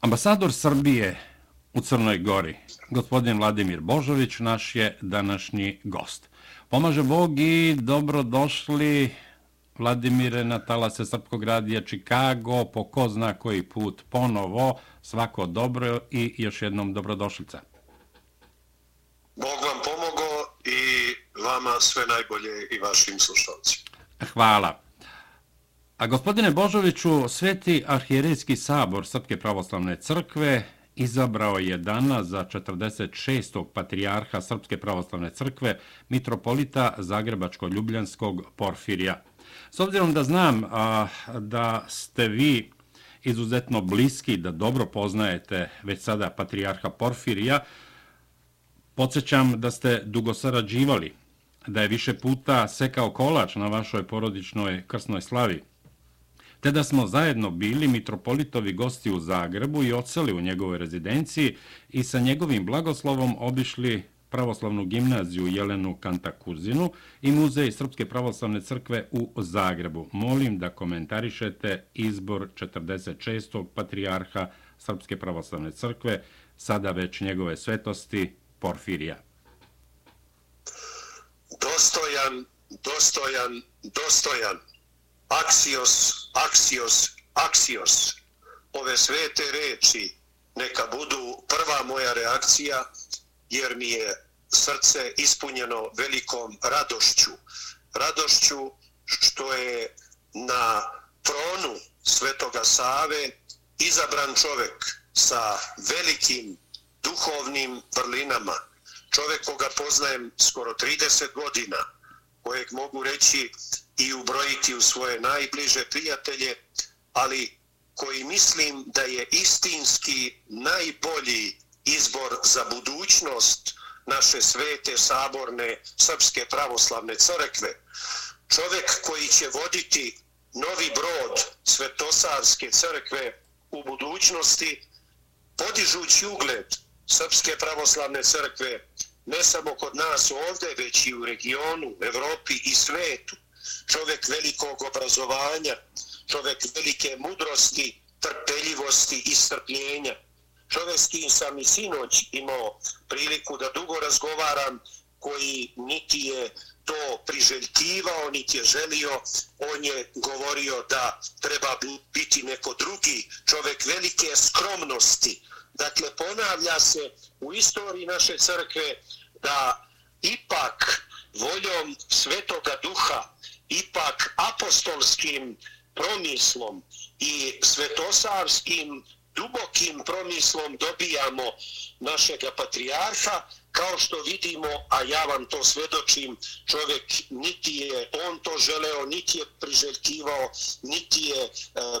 Ambasador Srbije u Crnoj Gori, gospodin Vladimir Božović, naš je današnji gost. Pomaže Bog i dobrodošli Vladimire na talase Srpkog radija Čikago, po ko zna koji put ponovo, svako dobro i još jednom dobrodošlica. Bog vam pomogo i vama sve najbolje i vašim slušalcima. Hvala. A gospodine Božoviću, Sveti arhijerijski sabor Srpske pravoslavne crkve izabrao je dana za 46. patrijarha Srpske pravoslavne crkve mitropolita Zagrebačko-Ljubljanskog Porfirija. S obzirom da znam a, da ste vi izuzetno bliski, da dobro poznajete već sada patrijarha Porfirija, podsjećam da ste dugo sarađivali, da je više puta sekao kolač na vašoj porodičnoj krsnoj slavi, te da smo zajedno bili mitropolitovi gosti u Zagrebu i odseli u njegovoj rezidenciji i sa njegovim blagoslovom obišli pravoslavnu gimnaziju Jelenu Kantakuzinu i muzej Srpske pravoslavne crkve u Zagrebu. Molim da komentarišete izbor 46. patrijarha Srpske pravoslavne crkve, sada već njegove svetosti Porfirija. Dostojan, dostojan, dostojan aksios, aksios, aksios, ove svete reči neka budu prva moja reakcija, jer mi je srce ispunjeno velikom radošću. Radošću što je na tronu Svetoga Save izabran čovek sa velikim duhovnim vrlinama. Čovek koga poznajem skoro 30 godina, kojeg mogu reći i ubrojiti u svoje najbliže prijatelje, ali koji mislim da je istinski najbolji izbor za budućnost naše svete saborne srpske pravoslavne crkve. Čovjek koji će voditi novi brod svetosavske crkve u budućnosti, podižući ugled srpske pravoslavne crkve, ne samo kod nas ovdje, već i u regionu, Evropi i svetu čovjek velikog obrazovanja, čovjek velike mudrosti, trpeljivosti i strpljenja. Čovjek s kim sam i sinoć imao priliku da dugo razgovaram, koji niti je to priželjkivao, niti je želio, on je govorio da treba biti neko drugi čovjek velike skromnosti. Dakle, ponavlja se u istoriji naše crkve da ipak voljom svetoga duha ipak apostolskim promislom i svetosavskim dubokim promislom dobijamo našega patrijarha, kao što vidimo, a ja vam to svedočim, čovjek niti je on to želeo, niti je priželjkivao, niti je e,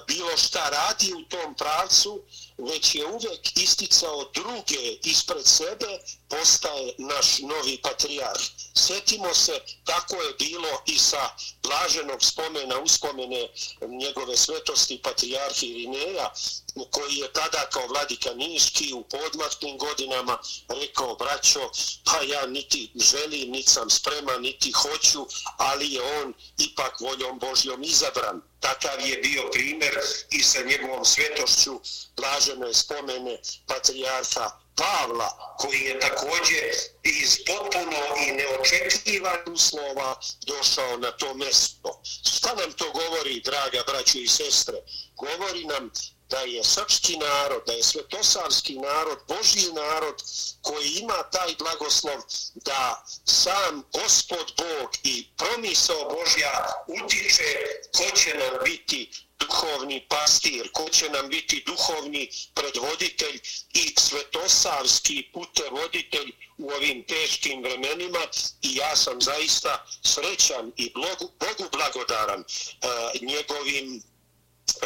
bilo šta radi u tom pravcu, već je uvek isticao druge ispred sebe, postaje naš novi patrijarh. Sjetimo se, tako je bilo i sa blaženog spomena, uspomene njegove svetosti patrijarhi Irineja, koji je tada kao vladika Niški u podmatnim godinama rekao, braćo, pa ja niti želim, niti sam spreman, niti hoću, ali je on ipak voljom Božjom izabran. Takav je bio primjer i sa njegovom svetošću blažene spomene patrijarha Pavla, koji je također iz potpuno i neočekivan uslova došao na to mjesto. Šta nam to govori, draga braćo i sestre? Govori nam da je srpski narod, da je svetosavski narod, Božji narod koji ima taj blagoslov da sam gospod Bog i promisao Božja utiče ko će nam biti duhovni pastir, ko će nam biti duhovni predvoditelj i svetosavski putevoditelj u ovim teškim vremenima i ja sam zaista srećan i Bogu, Bogu blagodaran uh, njegovim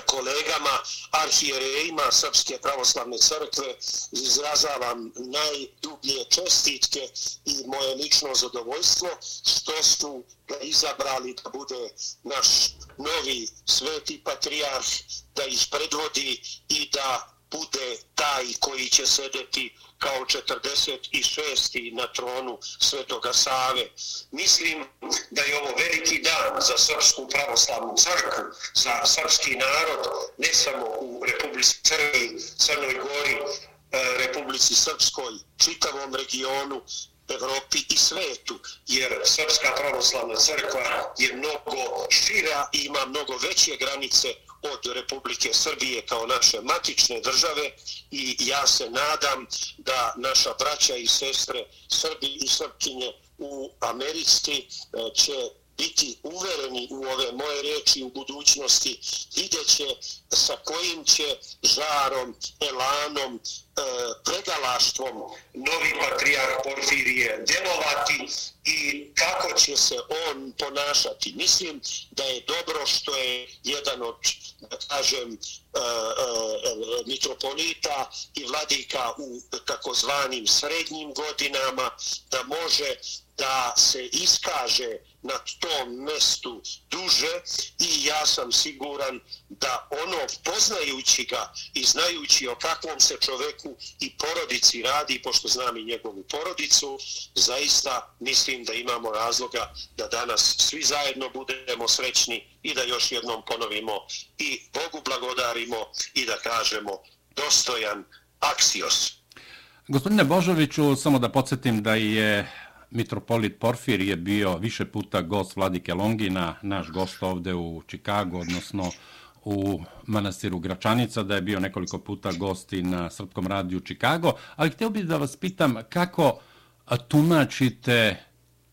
kolegama, arhijerejima Srpske pravoslavne crkve izražavam najdublje čestitke i moje lično zadovoljstvo što su ga izabrali da bude naš novi sveti patrijarh, da ih predvodi i da bude taj koji će sedeti kao 46. na tronu Svetoga Save. Mislim da je ovo veliki dan za Srpsku pravoslavnu crkvu, za srpski narod, ne samo u Republici Crni, Crnoj Gori, e, Republici Srpskoj, čitavom regionu, Evropi i svetu, jer Srpska pravoslavna crkva je mnogo šira i ima mnogo veće granice od Republike Srbije kao naše matične države i ja se nadam da naša braća i sestre Srbi i Srpkinje u Americi e, će biti uvereni u ove moje reči u budućnosti, vidjet će sa kojim će žarom, elanom, e, pregalaštvom novi patrijarh Porfirije delovati i kako će se on ponašati. Mislim da je dobro što je jedan od, da kažem, e, e, e mitropolita i vladika u takozvanim srednjim godinama, da može da se iskaže na tom mestu duže i ja sam siguran da ono poznajući ga i znajući o kakvom se čoveku i porodici radi, pošto znam i njegovu porodicu, zaista mislim da imamo razloga da danas svi zajedno budemo srećni i da još jednom ponovimo i Bogu blagodarimo i da kažemo dostojan aksios. Gospodine Božoviću, samo da podsjetim da je mitropolit Porfir je bio više puta gost Vladike Longina, naš gost ovde u Čikagu, odnosno u manastiru Gračanica, da je bio nekoliko puta gosti na Srpskom radiju Čikago, ali htio bih da vas pitam kako tumačite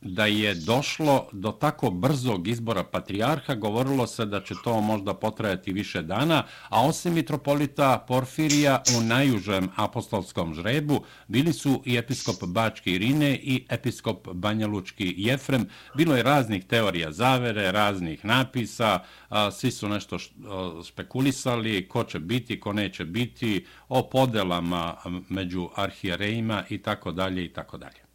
da je došlo do tako brzog izbora patrijarha, govorilo se da će to možda potrajati više dana, a osim mitropolita Porfirija u najužem apostolskom žrebu bili su i episkop Bački Irine i episkop Banjalučki Jefrem. Bilo je raznih teorija zavere, raznih napisa, svi su nešto spekulisali, ko će biti, ko neće biti, o podelama među arhijerejima i tako dalje i tako dalje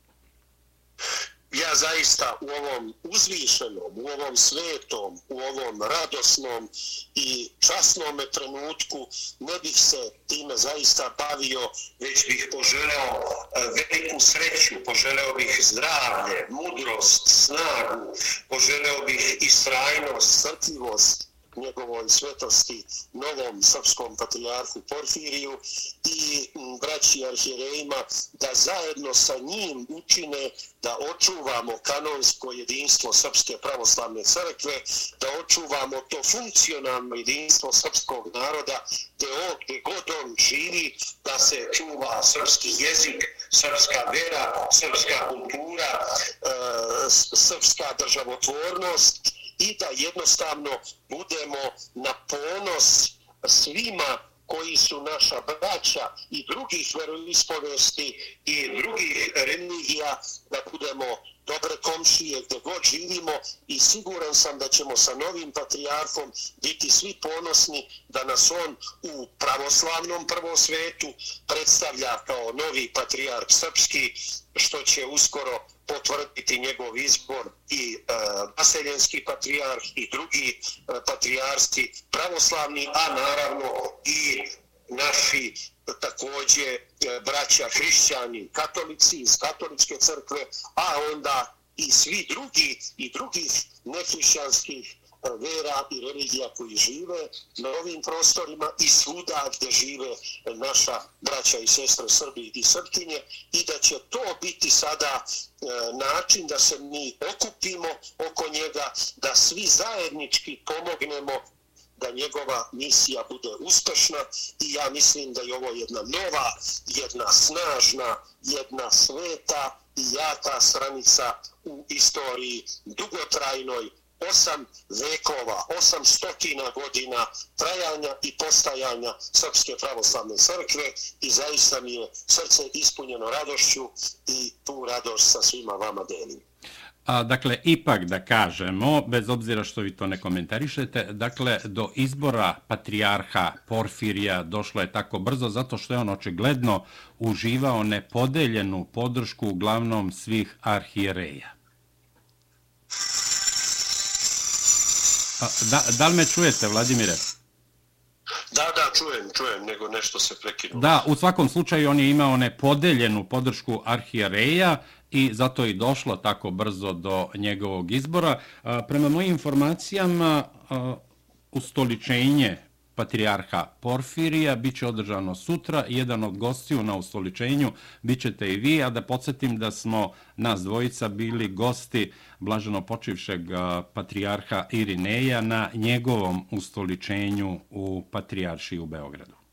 zaista u ovom uzvišenom, u ovom svetom, u ovom radosnom i časnom trenutku ne bih se time zaista bavio, već bih poželeo e, veliku sreću, poželeo bih zdravlje, mudrost, snagu, poželeo bih istrajnost, srtljivost, njegovoj svetosti novom srpskom patrijarhu Porfiriju i mm, braći arhirejima da zajedno sa njim učine da očuvamo kanonsko jedinstvo Srpske pravoslavne crkve, da očuvamo to funkcionalno jedinstvo srpskog naroda, gde, on, gde god on živi, da se čuva srpski jezik, srpska vera, srpska kultura, e, srpska državotvornost, i da jednostavno budemo na ponos svima koji su naša braća i drugih veroispovesti i drugih religija, da budemo dobre komšije gdje god živimo i siguran sam da ćemo sa novim patrijarhom biti svi ponosni da nas on u pravoslavnom prvosvetu predstavlja kao novi patrijarh srpski što će uskoro potvrditi njegov izbor i e, vaseljenski patrijarh i drugi e, patrijarski pravoslavni, a naravno i naši takođe e, braća hrišćani, katolici iz katoličke crkve, a onda i svi drugi i drugih nehrišćanskih e, vera i religija koji žive na ovim prostorima i svuda gdje žive naša braća i sestre Srbi i Srpkinje i da će to biti sada e, način da se mi okupimo oko njega, da svi zajednički pomognemo da njegova misija bude uspešna i ja mislim da je ovo jedna nova, jedna snažna, jedna sveta i jaka stranica u istoriji dugotrajnoj osam vekova, osam stotina godina trajanja i postajanja Srpske pravoslavne crkve i zaista mi je srce ispunjeno radošću i tu radost sa svima vama delim. A, dakle, ipak da kažemo, bez obzira što vi to ne komentarišete, dakle, do izbora patrijarha Porfirija došlo je tako brzo zato što je on očigledno uživao nepodeljenu podršku uglavnom svih arhijereja. Da, da li me čujete, Vladimire? Da, da, čujem, čujem, nego nešto se prekinulo. Da, u svakom slučaju on je imao nepodeljenu podršku arhijereja i zato je došlo tako brzo do njegovog izbora. Prema mojim informacijama, ustoličenje patrijarha Porfirija biće održano sutra. Jedan od gostiju na ustoličenju bit ćete i vi, a da podsjetim da smo nas dvojica bili gosti blaženo počivšeg patrijarha Irineja na njegovom ustoličenju u patrijaršiji u Beogradu.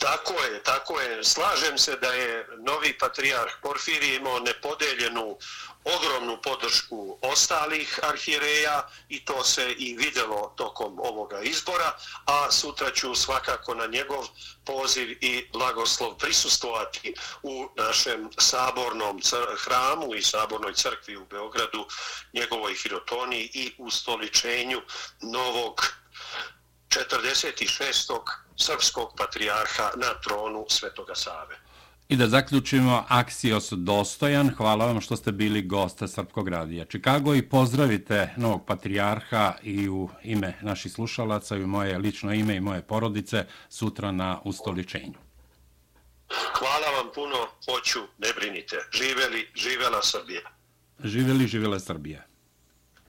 Tako je, tako je. Slažem se da je novi patrijarh Porfirije imao nepodeljenu ogromnu podršku ostalih arhijereja i to se i videlo tokom ovoga izbora, a sutra ću svakako na njegov poziv i blagoslov prisustovati u našem sabornom hramu i sabornoj crkvi u Beogradu, njegovoj hirotoniji i u stoličenju novog 46 srpskog patrijarha na tronu Svetoga Save. I da zaključimo, Aksios dostojan, hvala vam što ste bili goste Srpkog radija Čikago i pozdravite novog patrijarha i u ime naših slušalaca i u moje lično ime i moje porodice sutra na ustoličenju. Hvala vam puno, hoću, ne brinite. Živeli, živela Srbija. Živeli, živela Srbija.